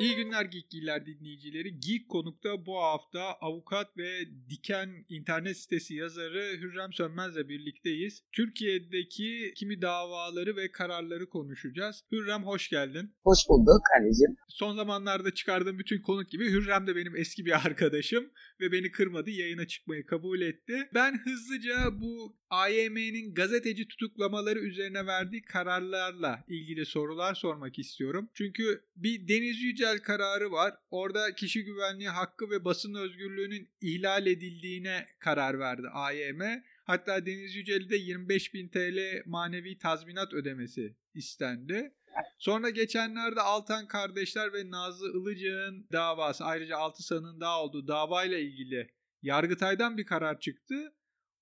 İyi günler Geekgiller dinleyicileri. Geek Konuk'ta bu hafta avukat ve Diken internet sitesi yazarı Hürrem Sönmez'le birlikteyiz. Türkiye'deki kimi davaları ve kararları konuşacağız. Hürrem hoş geldin. Hoş bulduk Ali'cim. Son zamanlarda çıkardığım bütün konuk gibi Hürrem de benim eski bir arkadaşım ve beni kırmadı. Yayına çıkmayı kabul etti. Ben hızlıca bu AYM'nin gazeteci tutuklamaları üzerine verdiği kararlarla ilgili sorular sormak istiyorum. Çünkü bir Deniz Yücel kararı var. Orada kişi güvenliği hakkı ve basın özgürlüğünün ihlal edildiğine karar verdi AYM. Hatta Deniz Yücel'de 25 bin TL manevi tazminat ödemesi istendi. Sonra geçenlerde Altan kardeşler ve Nazlı Ilıcı'nın davası ayrıca altı sanığın daha olduğu davayla ilgili Yargıtay'dan bir karar çıktı.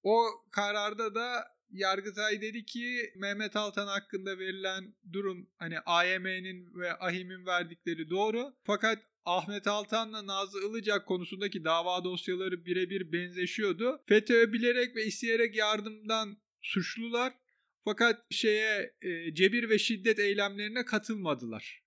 O kararda da Yargıtay dedi ki Mehmet Altan hakkında verilen durum hani AYM'nin ve AHİM'in verdikleri doğru. Fakat Ahmet Altan'la Nazlı Ilıcak konusundaki dava dosyaları birebir benzeşiyordu. FETÖ'ye bilerek ve isteyerek yardımdan suçlular. Fakat şeye e, cebir ve şiddet eylemlerine katılmadılar.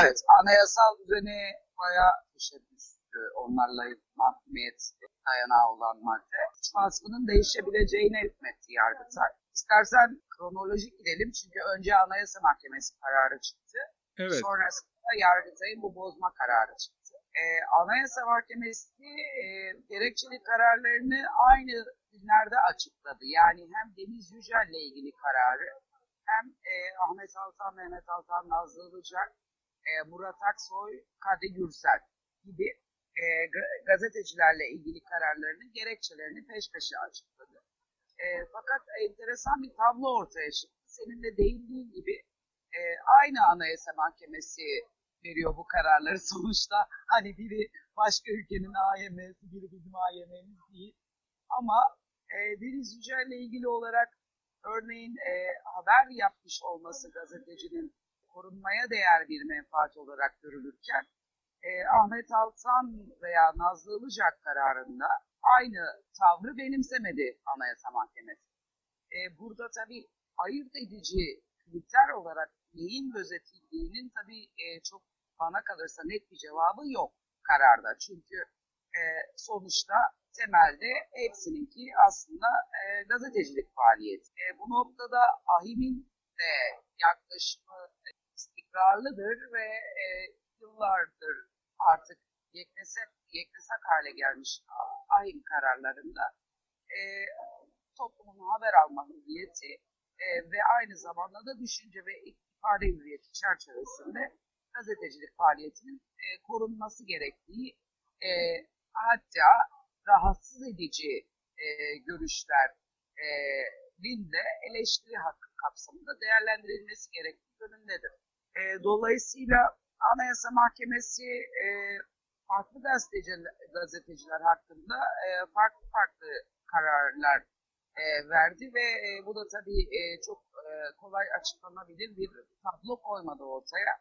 Evet, anayasal düzeni bayağı teşebbüs onlarla mahkumiyet dayanağı olan madde suç vasfının değişebileceğine hükmetti Yargıtay. İstersen kronolojik gidelim çünkü önce Anayasa Mahkemesi kararı çıktı. Evet. Sonrasında Yargıtay'ın bu bozma kararı çıktı. Ee, Anayasa Mahkemesi e, gerekçeli kararlarını aynı günlerde açıkladı. Yani hem Deniz Yücel ile ilgili kararı hem e, Ahmet Altan, Mehmet Altan, Nazlı Ilıcak, e, Murat Aksoy, Kadir Gürsel gibi e, gazetecilerle ilgili kararlarını, gerekçelerini peş peşe açıkladı. E, fakat enteresan bir tablo ortaya çıktı. Senin de değindiğin gibi e, aynı Anayasa Mahkemesi veriyor bu kararları sonuçta. Hani biri başka ülkenin AYM'si, biri bizim AYM'miz değil. Ama e, Deniz Yücel'le ilgili olarak örneğin e, haber yapmış olması gazetecinin korunmaya değer bir menfaat olarak görülürken e, Ahmet Altan veya Nazlı Ilıcak kararında aynı tavrı benimsemedi Anayasa Mahkemesi. E, burada tabii ayırt edici kriter olarak neyin gözetildiğinin tabii e, çok bana kalırsa net bir cevabı yok kararda. Çünkü e, sonuçta temelde hepsininki aslında e, gazetecilik faaliyeti. E, bu noktada AHİM'in de yaklaşımı istikrarlıdır ve e, yıllardır artık yeknesak, yeknesak hale gelmiş aynı kararlarında e, toplumun haber alma hürriyeti e, ve aynı zamanda da düşünce ve ifade hürriyeti çerçevesinde gazetecilik faaliyetinin e, korunması gerektiği e, hatta rahatsız edici e, görüşlerin de eleştiri hakkı kapsamında değerlendirilmesi gerektiği yönündedir. E, dolayısıyla Anayasa Mahkemesi e, farklı gazeteciler, gazeteciler hakkında e, farklı farklı kararlar e, verdi ve e, bu da tabii e, çok e, kolay açıklanabilir bir tablo koymadı ortaya.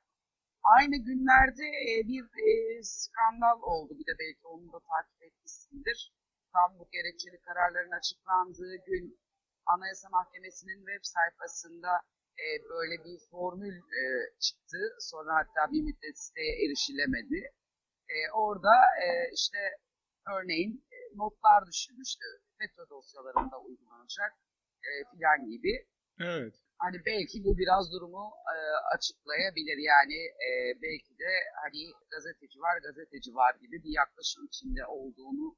Aynı günlerde e, bir e, skandal oldu. Bir de belki onu da takip etmişsindir. Tam bu gerekçeli kararların açıklandığı gün Anayasa Mahkemesi'nin web sayfasında e, böyle bir formül e, çıktı. Sonra hatta bir müddet siteye erişilemedi. E, orada e, işte örneğin e, notlar düşürmüştü. FETÖ dosyalarında uygulanacak e, filan gibi. Evet. Hani belki bu biraz durumu e, açıklayabilir. Yani e, belki de hani gazeteci var, gazeteci var gibi bir yaklaşım içinde olduğunu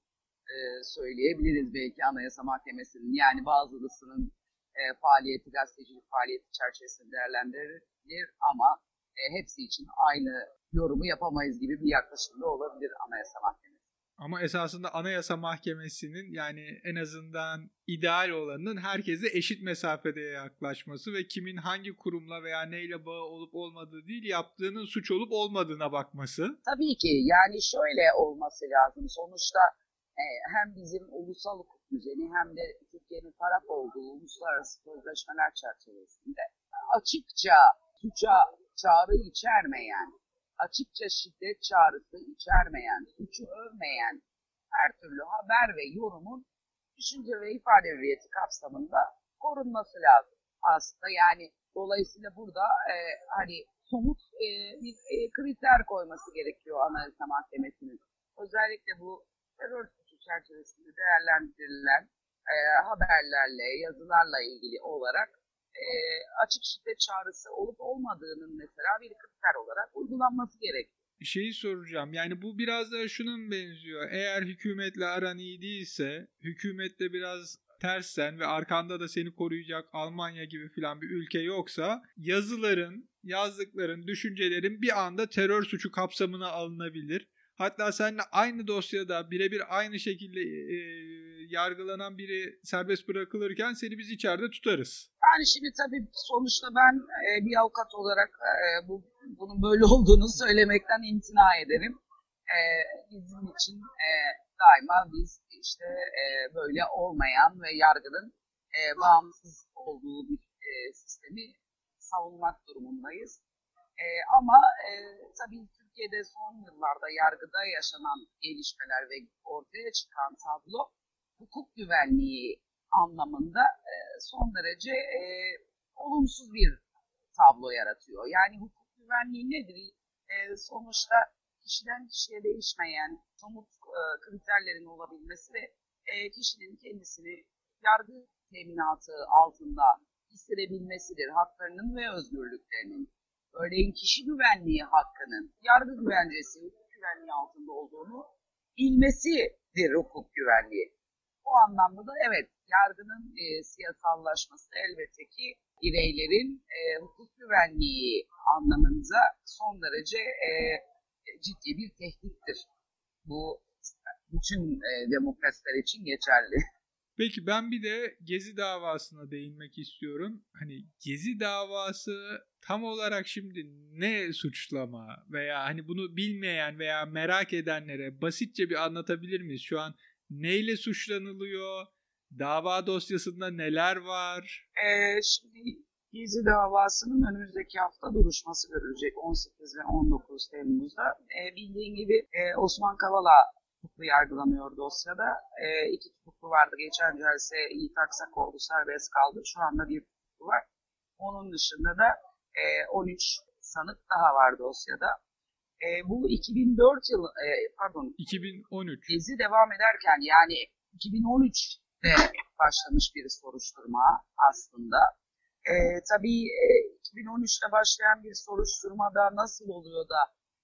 e, söyleyebiliriz belki Anayasa Mahkemesi'nin. Yani bazılısının e, faaliyeti, gazetecilik faaliyeti çerçevesinde değerlendirilir ama e, hepsi için aynı yorumu yapamayız gibi bir yaklaşımda olabilir Anayasa Mahkemesi. Ama esasında Anayasa Mahkemesi'nin yani en azından ideal olanının herkese eşit mesafede yaklaşması ve kimin hangi kurumla veya neyle bağı olup olmadığı değil yaptığının suç olup olmadığına bakması. Tabii ki yani şöyle olması lazım. Sonuçta e, hem bizim ulusal hukuk düzeni hem de Türkiye'nin taraf olduğu uluslararası sözleşmeler çerçevesinde açıkça suça çağrı içermeyen, açıkça şiddet çağrısı içermeyen, suçu övmeyen her türlü haber ve yorumun düşünce ve ifade hürriyeti kapsamında korunması lazım. aslında. Yani dolayısıyla burada e, hani somut e, bir e, kriter koyması gerekiyor Anayasa Mahkemesi'nin. Özellikle bu terör çerçevesinde değerlendirilen e, haberlerle, yazılarla ilgili olarak e, açık şiddet çağrısı olup olmadığının mesela bir kriter olarak uygulanması gerekiyor şeyi soracağım. Yani bu biraz da şunun benziyor. Eğer hükümetle aran iyi değilse, hükümetle biraz tersen ve arkanda da seni koruyacak Almanya gibi filan bir ülke yoksa yazıların, yazdıkların, düşüncelerin bir anda terör suçu kapsamına alınabilir. Hatta seninle aynı dosyada birebir aynı şekilde e, yargılanan biri serbest bırakılırken seni biz içeride tutarız. Yani şimdi tabii sonuçta ben e, bir avukat olarak e, bu bunun böyle olduğunu söylemekten imtina ederim. E, bizim için e, daima biz işte e, böyle olmayan ve yargının e, bağımsız olduğu bir e, sistemi savunmak durumundayız. E, ama e, tabii Türkiye'de son yıllarda yargıda yaşanan gelişmeler ve ortaya çıkan tablo hukuk güvenliği anlamında e, son derece e, olumsuz bir tablo yaratıyor. Yani hukuk güvenliği nedir? E, sonuçta kişiden kişiye değişmeyen somut kriterlerin olabilmesi ve kişinin kendisini yargı teminatı altında hissedebilmesidir. Haklarının ve özgürlüklerinin. Örneğin kişi güvenliği hakkının yargı güvencesi, hukuk güvenliği altında olduğunu bilmesidir hukuk güvenliği. O anlamda da evet yargının e, siyasallaşması elbette ki bireylerin e, hukuk güvenliği anlamında son derece e, ciddi bir tehdittir. Bu bütün e, demokrasiler için geçerli. Peki ben bir de Gezi davasına değinmek istiyorum. Hani Gezi davası tam olarak şimdi ne suçlama veya hani bunu bilmeyen veya merak edenlere basitçe bir anlatabilir miyiz? Şu an neyle suçlanılıyor? Dava dosyasında neler var? Ee, şimdi Gezi davasının önümüzdeki hafta duruşması görülecek 18 ve 19 Temmuz'da. E, bildiğin gibi e, Osman Kavala tutuklu yargılanıyor dosyada. E, iki tutuklu vardı. Geçen celse Yiğit Aksakoğlu serbest kaldı. Şu anda bir tutuklu var. Onun dışında da e, 13 sanık daha var dosyada. E, bu 2004 yıl, e, pardon 2013. Gezi devam ederken yani 2013'te başlamış bir soruşturma aslında. E, tabii e, 2013'te başlayan bir soruşturmada nasıl oluyor da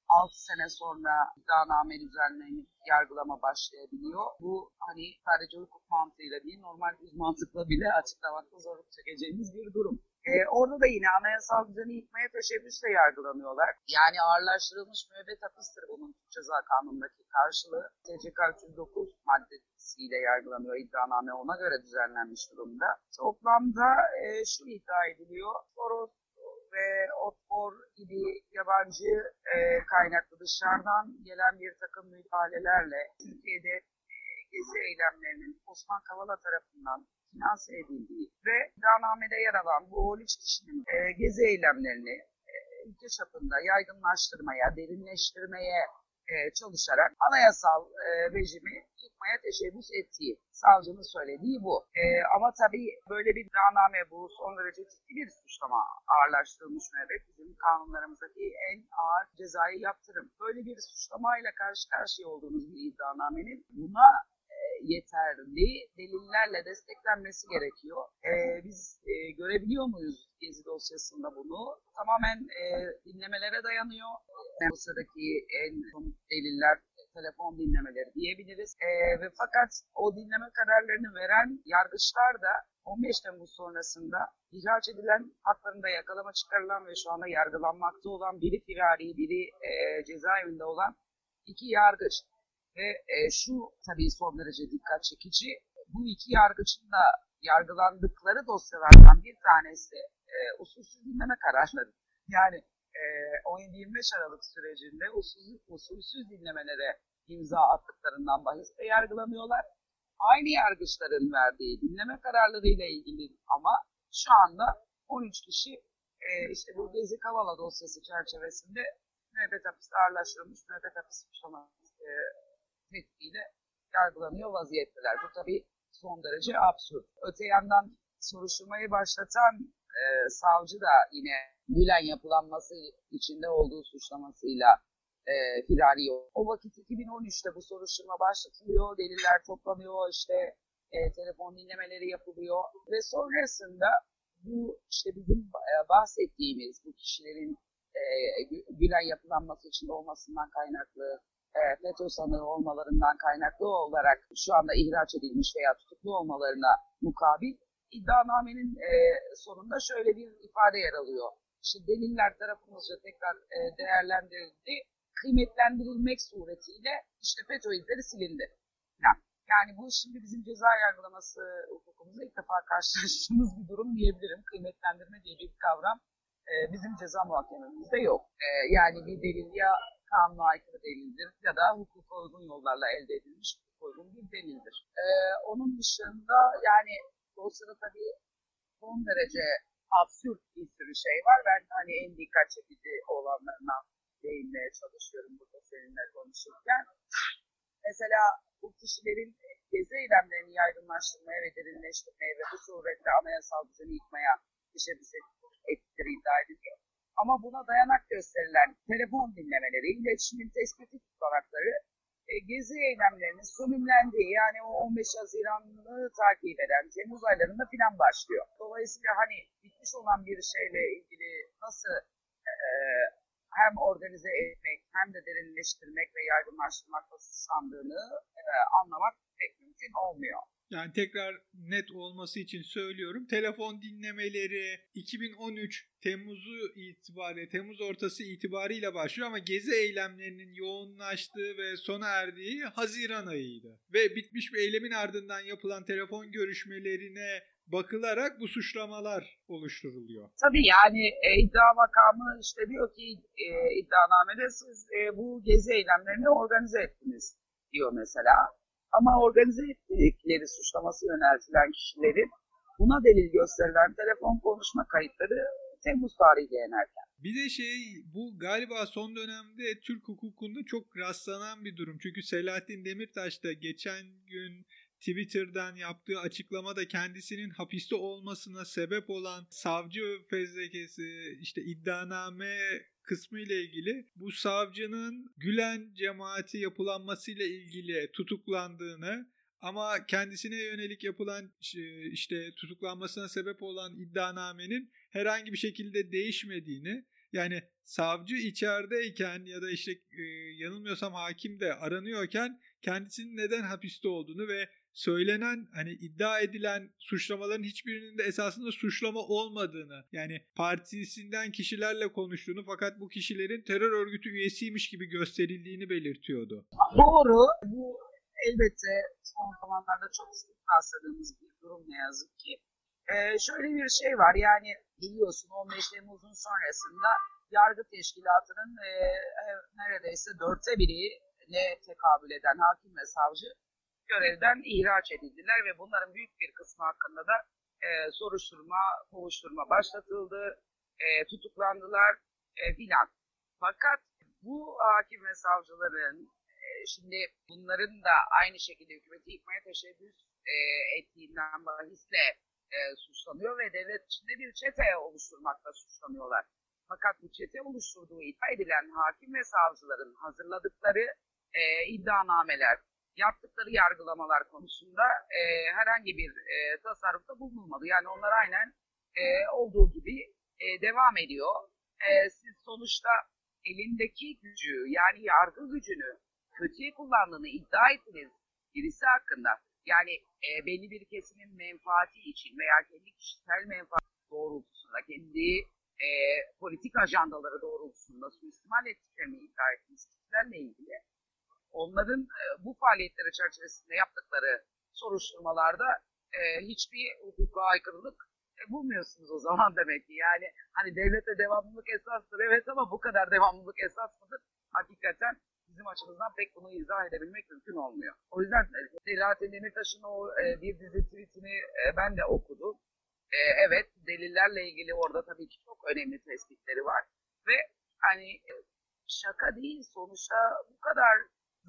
6 sene sonra iddianame düzenlenip yargılama başlayabiliyor. Bu hani sadece hukuk mantığıyla değil normal yüz mantıkla bile açıklamakta zorluk çekeceğimiz bir durum. Ee, orada da yine anayasal düzeni yıkmaya teşebbüsle yargılanıyorlar. Yani ağırlaştırılmış müebbet hapistir bunun Ceza Kanunu'ndaki karşılığı. TCK 309 maddesiyle yargılanıyor iddianame ona göre düzenlenmiş durumda. Toplamda e, şu iddia ediliyor. Soros ve OTPOR gibi yabancı e, kaynaklı dışarıdan gelen bir takım müdahalelerle Türkiye'de e, gezi eylemlerinin Osman Kavala tarafından finanse edildiği ve iddianamede yer alan bu 13 kişinin e, gezi eylemlerini e, ülke çapında yaygınlaştırmaya, derinleştirmeye e, çalışarak anayasal e, rejimi yıkmaya teşebbüs ettiği, savcının söylediği bu. E, ama tabii böyle bir iddianame bu son derece ciddi bir suçlama ağırlaştırılmış müebbet bizim kanunlarımızdaki en ağır cezai yaptırım. Böyle bir suçlamayla karşı karşıya olduğumuz bir iddianamenin buna yeterli delillerle desteklenmesi gerekiyor. E, biz e, görebiliyor muyuz Gezi dosyasında bunu? Tamamen e, dinlemelere dayanıyor. Dosyadaki en somut deliller telefon dinlemeleri diyebiliriz. E, ve fakat o dinleme kararlarını veren yargıçlar da 15 Temmuz sonrasında ihraç edilen, haklarında yakalama çıkarılan ve şu anda yargılanmakta olan biri firari, biri e, cezaevinde olan iki yargıç. Ve e, şu tabii son derece dikkat çekici. Bu iki yargıçın da yargılandıkları dosyalardan bir tanesi e, usulsüz dinleme kararları. Yani e, 17-25 Aralık sürecinde usulsüz, usulsüz dinlemelere imza attıklarından bahisle yargılanıyorlar. Aynı yargıçların verdiği dinleme kararlarıyla ilgili ama şu anda 13 kişi e, işte bu Gezi Kavala dosyası çerçevesinde müebbet hapiste ağırlaştırılmış müebbet hapis e, tehdidiyle yargılanıyor vaziyetteler. Bu tabii son derece absürt. Öte yandan soruşturmayı başlatan e, savcı da yine Gülen yapılanması içinde olduğu suçlamasıyla e, firari. O vakit 2013'te bu soruşturma başlatılıyor, deliller toplanıyor, işte e, telefon dinlemeleri yapılıyor ve sonrasında bu işte bizim e, bahsettiğimiz bu kişilerin e, Gülen yapılanması içinde olmasından kaynaklı FETÖ sanığı olmalarından kaynaklı olarak şu anda ihraç edilmiş veya tutuklu olmalarına mukabil iddianamenin e, sonunda şöyle bir ifade yer alıyor. İşte deliller tarafımızca tekrar e, değerlendirildi. Kıymetlendirilmek suretiyle işte FETÖ izleri silindi. Yani, bu şimdi bizim ceza yargılaması hukukumuzda ilk defa karşılaştığımız bir durum diyebilirim. Kıymetlendirme diye bir kavram e, bizim ceza muhakememizde yok. E, yani bir delil ya kanuna aykırı delildir ya da hukuka uygun yollarla elde edilmiş hukuk uygun bir delildir. E, onun dışında yani dosyada tabii son derece absürt bir sürü şey var. Ben hani en dikkat çekici olanlarına değinmeye çalışıyorum burada seninle konuşurken. Mesela bu kişilerin gezi eylemlerini yaygınlaştırmaya ve derinleştirmeye ve bu surette anayasal düzeni yıkmaya teşebbüs ettikleri iddia ediliyor. Ama buna dayanak gösterilen telefon dinlemeleri, iletişimin tespiti tutanakları e, gezi eylemlerinin sönümlendiği yani o 15 Haziran'ı takip eden Temmuz aylarında filan başlıyor. Dolayısıyla hani bitmiş olan bir şeyle ilgili nasıl e, hem organize etmek hem de derinleştirmek ve yaygınlaştırmakla suçlandığını e, anlamak pek mümkün olmuyor. Yani tekrar net olması için söylüyorum. Telefon dinlemeleri 2013 Temmuz'u itibariyle, Temmuz ortası itibariyle başlıyor ama gezi eylemlerinin yoğunlaştığı ve sona erdiği Haziran ayıydı. Ve bitmiş bir eylemin ardından yapılan telefon görüşmelerine bakılarak bu suçlamalar oluşturuluyor. Tabii yani e, iddia makamı işte diyor ki e, iddianamede siz e, bu gezi eylemlerini organize ettiniz diyor mesela. Ama organize ettikleri suçlaması yöneltilen kişilerin buna delil gösterilen telefon konuşma kayıtları Temmuz tarihi yenerken. Bir de şey bu galiba son dönemde Türk hukukunda çok rastlanan bir durum. Çünkü Selahattin Demirtaş da geçen gün Twitter'dan yaptığı açıklamada kendisinin hapiste olmasına sebep olan savcı fezlekesi işte iddianame kısmı ile ilgili bu savcının Gülen cemaati yapılanmasıyla ilgili tutuklandığını ama kendisine yönelik yapılan işte tutuklanmasına sebep olan iddianamenin herhangi bir şekilde değişmediğini yani savcı içerideyken ya da işte yanılmıyorsam hakim de aranıyorken kendisinin neden hapiste olduğunu ve söylenen hani iddia edilen suçlamaların hiçbirinin de esasında suçlama olmadığını yani partisinden kişilerle konuştuğunu fakat bu kişilerin terör örgütü üyesiymiş gibi gösterildiğini belirtiyordu. Doğru. Bu elbette son zamanlarda çok sık rastladığımız bir durum ne yazık ki. Ee, şöyle bir şey var yani biliyorsun 15 Temmuz'un sonrasında yargı teşkilatının e, e, neredeyse dörtte biri ne tekabül eden hakim ve savcı görevden ihraç edildiler ve bunların büyük bir kısmı hakkında da e, soruşturma, kovuşturma başlatıldı, e, tutuklandılar e, filan. Fakat bu hakim ve savcıların e, şimdi bunların da aynı şekilde hükümeti yıkmaya teşebbüs e, ettiğinden bahisle e, suçlanıyor ve devlet içinde bir çete oluşturmakla suçlanıyorlar. Fakat bu çete oluşturduğu iddia edilen hakim ve savcıların hazırladıkları e, iddianameler, yaptıkları yargılamalar konusunda e, herhangi bir e, tasarrufta bulunulmadı. Yani onlar aynen e, olduğu gibi e, devam ediyor. E, siz sonuçta elindeki gücü yani yargı gücünü kötüye kullandığını iddia ettiniz birisi hakkında. Yani e, belli bir kesimin menfaati için veya kendi kişisel menfaati doğrultusunda, kendi e, politik ajandaları doğrultusunda suistimal ettiklerini iddia ettiğiniz kişilerle ilgili onların e, bu faaliyetleri çerçevesinde yaptıkları soruşturmalarda e, hiçbir hukuka aykırılık e, bulmuyorsunuz o zaman demek ki. Yani hani devlete devamlılık esastır evet ama bu kadar devamlılık esas mıdır? Hakikaten bizim açımızdan pek bunu izah edebilmek mümkün olmuyor. O yüzden Selahattin Demirtaş'ın o bir dizi tweetini ben de okudum. Evet delillerle ilgili orada tabii ki çok önemli tespitleri var. Ve hani şaka değil sonuçta bu kadar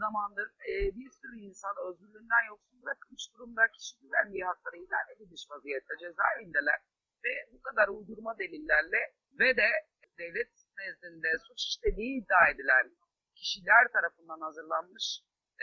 zamandır e, bir sürü insan özgürlüğünden yoksun bırakılmış durumda kişi güvenliği hakları ihlal edilmiş vaziyette cezaevindeler. ve bu kadar uydurma delillerle ve de devlet nezdinde suç işlediği iddia edilen kişiler tarafından hazırlanmış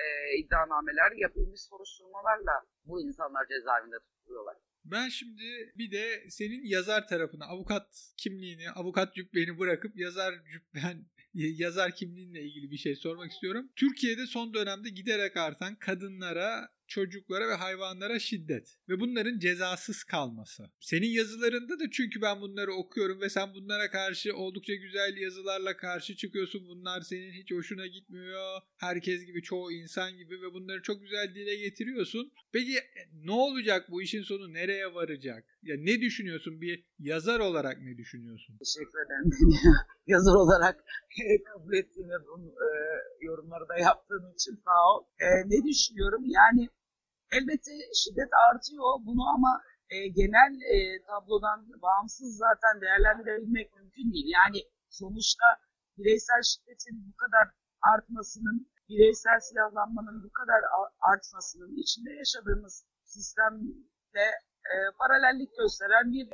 e, iddianameler, yapılmış soruşturmalarla bu insanlar cezaevinde tutuluyorlar. Ben şimdi bir de senin yazar tarafına, avukat kimliğini, avukat cübbeni bırakıp yazar cübben yazar kimliğinle ilgili bir şey sormak istiyorum. Türkiye'de son dönemde giderek artan kadınlara çocuklara ve hayvanlara şiddet ve bunların cezasız kalması. Senin yazılarında da çünkü ben bunları okuyorum ve sen bunlara karşı oldukça güzel yazılarla karşı çıkıyorsun. Bunlar senin hiç hoşuna gitmiyor. Herkes gibi, çoğu insan gibi ve bunları çok güzel dile getiriyorsun. Peki ne olacak bu işin sonu nereye varacak? Ya ne düşünüyorsun bir yazar olarak ne düşünüyorsun? Teşekkür ederim yazar olarak kabul ettiğin bu e, yorumları da yaptığın için sağ ol. E, ne düşünüyorum? Yani elbette şiddet artıyor. Bunu ama e, genel e, tablodan bağımsız zaten değerlendirebilmek mümkün değil. Yani sonuçta bireysel şiddetin bu kadar artmasının, bireysel silahlanmanın bu kadar artmasının içinde yaşadığımız sistemle e, paralellik gösteren bir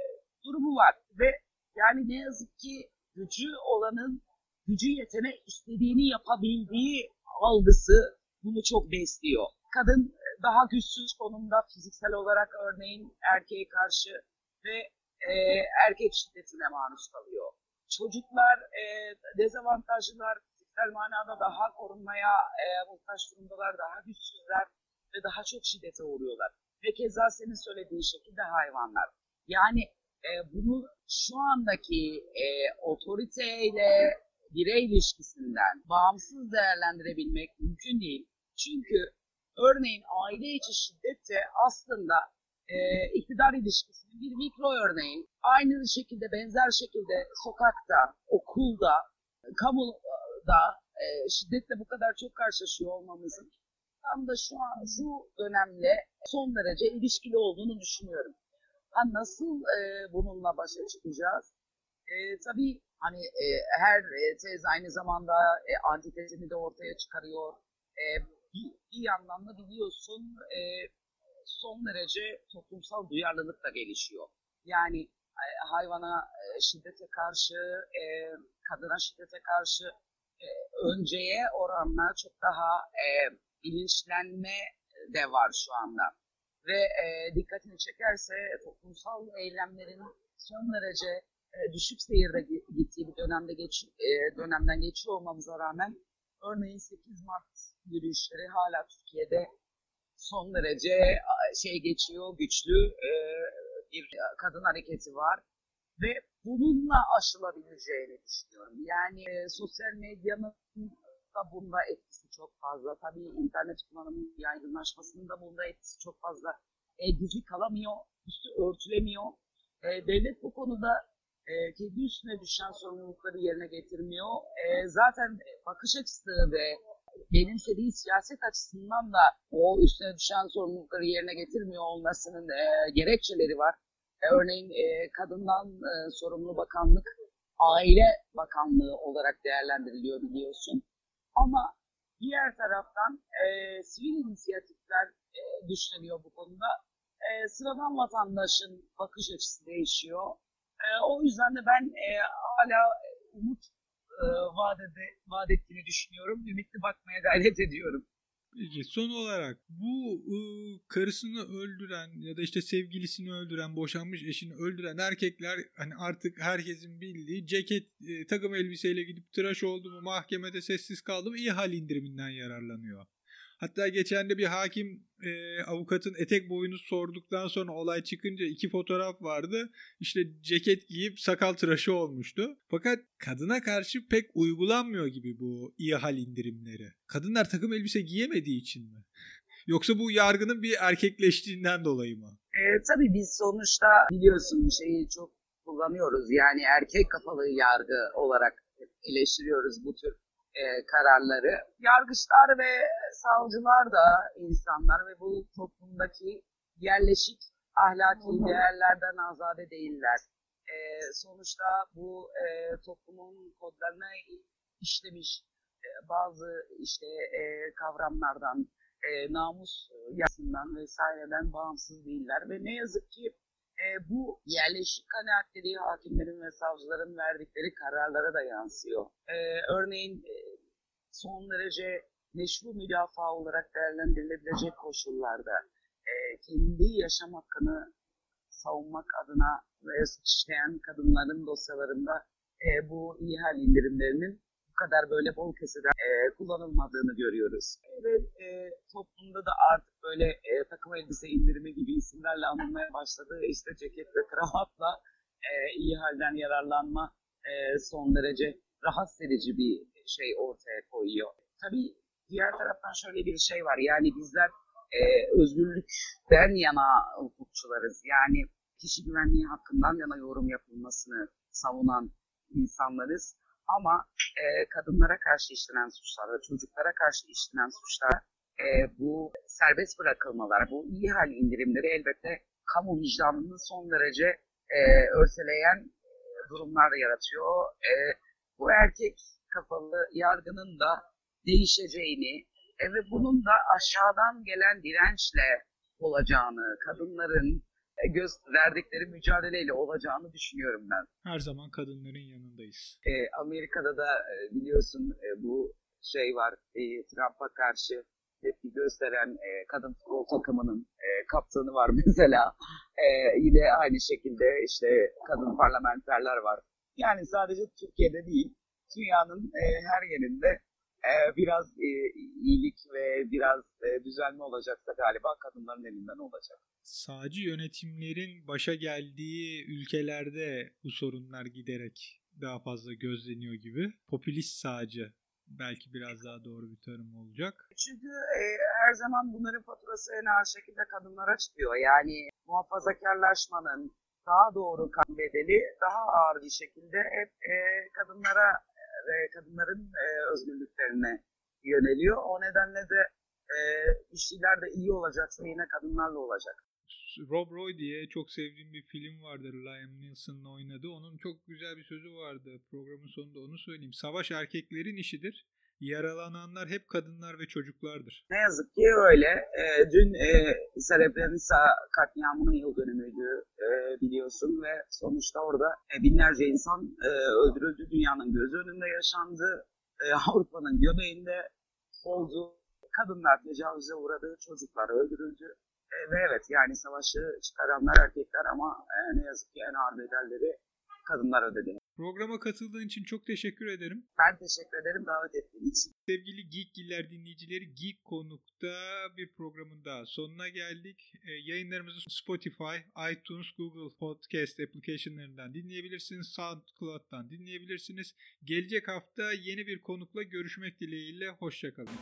durumu var. Ve yani ne yazık ki gücü olanın gücü yetene istediğini yapabildiği algısı bunu çok besliyor. Kadın daha güçsüz konumda fiziksel olarak örneğin erkeğe karşı ve e, erkek şiddetine maruz kalıyor. Çocuklar e, dezavantajlılar, fiziksel manada daha korunmaya e, muhtaç durumdalar, daha güçsüzler ve daha çok şiddete uğruyorlar. Ve keza senin söylediğin şekilde hayvanlar. Yani e, bunu şu andaki e, otoriteyle birey ilişkisinden bağımsız değerlendirebilmek mümkün değil. Çünkü örneğin aile içi şiddet de aslında e, iktidar ilişkisinin bir mikro örneği. Aynı şekilde benzer şekilde sokakta, okulda, kamuda e, şiddetle bu kadar çok karşılaşıyor olmamızın tam da şu an şu dönemle son derece ilişkili olduğunu düşünüyorum. Ha nasıl e, bununla başa çıkacağız? E, tabii hani e, her tez aynı zamanda e, antitezini de ortaya çıkarıyor. E, bir, yandan da biliyorsun e, son derece toplumsal duyarlılık da gelişiyor. Yani e, hayvana e, şiddete karşı, e, kadına şiddete karşı e, önceye oranla çok daha e, bilinçlenme de var şu anda. Ve e, dikkatini çekerse toplumsal eylemlerin son derece e, düşük seyirde gittiği bir dönemde geç, e, dönemden geçiyor olmamıza rağmen örneğin 8 Mart yürüyüşleri hala Türkiye'de son derece şey geçiyor, güçlü e, bir kadın hareketi var ve bununla aşılabileceğini düşünüyorum. Yani e, sosyal medyanın da bunda etkisi çok fazla. Tabii internet kullanımının yaygınlaşmasının da bunda etkisi çok fazla. E, gizli kalamıyor, üstü örtülemiyor. E, devlet bu konuda e, kendi üstüne düşen sorumlulukları yerine getirmiyor. E, zaten bakış açısı ve benimsediği siyaset açısından da o üstüne düşen sorumlulukları yerine getirmiyor olmasının e, gerekçeleri var. E, örneğin e, kadından e, sorumlu bakanlık Aile Bakanlığı olarak değerlendiriliyor biliyorsun. Ama diğer taraftan e, sivil inisiyatifler e, güçleniyor bu konuda. E, sıradan vatandaşın bakış açısı değişiyor. E, o yüzden de ben e, hala umut e, vaat, vaat ettiğini düşünüyorum. Ümitli bakmaya gayret ediyorum. Peki son olarak bu ı, karısını öldüren ya da işte sevgilisini öldüren, boşanmış eşini öldüren erkekler hani artık herkesin bildiği ceket e, takım elbiseyle gidip tıraş oldu mu mahkemede sessiz kaldı mı iyi hal indiriminden yararlanıyor. Hatta geçen de bir hakim e, avukatın etek boyunu sorduktan sonra olay çıkınca iki fotoğraf vardı. İşte ceket giyip sakal tıraşı olmuştu. Fakat kadına karşı pek uygulanmıyor gibi bu iyi hal indirimleri. Kadınlar takım elbise giyemediği için mi? Yoksa bu yargının bir erkekleştiğinden dolayı mı? E, tabii biz sonuçta biliyorsun şeyi çok kullanıyoruz. Yani erkek kafalı yargı olarak eleştiriyoruz bu tür e, kararları. Yargıçlar ve savcılar da insanlar ve bu toplumdaki yerleşik ahlaki değerlerden azade değiller. E, sonuçta bu e, toplumun kodlarına işlemiş e, bazı işte e, kavramlardan, e, namus yasından vesaireden bağımsız değiller ve ne yazık ki e, bu yerleşik kanaatleri hakimlerin ve savcıların verdikleri kararlara da yansıyor. E, örneğin e, son derece meşru müdafaa olarak değerlendirilebilecek koşullarda e, kendi yaşam hakkını savunmak adına işleyen kadınların dosyalarında e, bu ihal indirimlerinin bu kadar böyle bol keseden e, kullanılmadığını görüyoruz. Ve e, toplumda da artık böyle e, takım elbise indirimi gibi isimlerle anılmaya başladı. İşte ceket ve kravatla e, ihalden yararlanma e, son derece rahatsız edici bir şey ortaya koyuyor. Tabii diğer taraftan şöyle bir şey var. Yani bizler e, özgürlükten yana hukukçularız. Yani kişi güvenliği hakkından yana yorum yapılmasını savunan insanlarız. Ama e, kadınlara karşı işlenen suçlar, çocuklara karşı işlenen suçlar, e, bu serbest bırakılmalar, bu iyi hal indirimleri elbette kamu vicdanını son derece e, örseleyen e, durumlar yaratıyor. E, bu erkek kafalı yargının da değişeceğini e, ve bunun da aşağıdan gelen dirençle olacağını, kadınların göz verdikleri mücadeleyle olacağını düşünüyorum ben. Her zaman kadınların yanındayız. E, Amerika'da da e, biliyorsun e, bu şey var, e, Trump'a karşı tepki gösteren e, kadın futbol takımının e, kaptanı var mesela. E, yine aynı şekilde işte kadın parlamenterler var. Yani sadece Türkiye'de değil, dünyanın e, her yerinde e, biraz e, iyilik ve biraz e, düzenli olacaksa galiba kadınların elinden olacak. Sağcı yönetimlerin başa geldiği ülkelerde bu sorunlar giderek daha fazla gözleniyor gibi. Popülist sağcı belki biraz daha doğru bir tanım olacak. Çünkü e, her zaman bunların faturası en ağır şekilde kadınlara çıkıyor. Yani muhafazakarlaşmanın daha doğru kan bedeli daha ağır bir şekilde hep e, kadınlara ve kadınların e, özgürlüklerine yöneliyor. O nedenle de e, işçiler de iyi olacaksa yine kadınlarla olacak. Rob Roy diye çok sevdiğim bir film vardır. Liam Neeson'ın oynadığı. Onun çok güzel bir sözü vardı. Programın sonunda onu söyleyeyim. Savaş erkeklerin işidir. Yaralananlar hep kadınlar ve çocuklardır. Ne yazık ki öyle. E, dün e, Srebrenica katliamının yıl dönümüydü biliyorsun ve sonuçta orada e, binlerce insan e, öldürüldü. Dünyanın göz önünde yaşandı. E, Avrupa'nın göbeğinde oldu. Kadınlar tecavüze uğradı, çocuklar öldürüldü. Ve evet yani savaşı çıkaranlar erkekler ama ne yazık ki en ağır bedelleri kadınlar ödedi. Programa katıldığın için çok teşekkür ederim. Ben teşekkür ederim davet ettiğin için. Sevgili Geekgiller dinleyicileri Geek Konuk'ta bir programın daha sonuna geldik. E, yayınlarımızı Spotify, iTunes, Google Podcast applicationlarından dinleyebilirsiniz. SoundCloud'dan dinleyebilirsiniz. Gelecek hafta yeni bir konukla görüşmek dileğiyle. Hoşçakalın.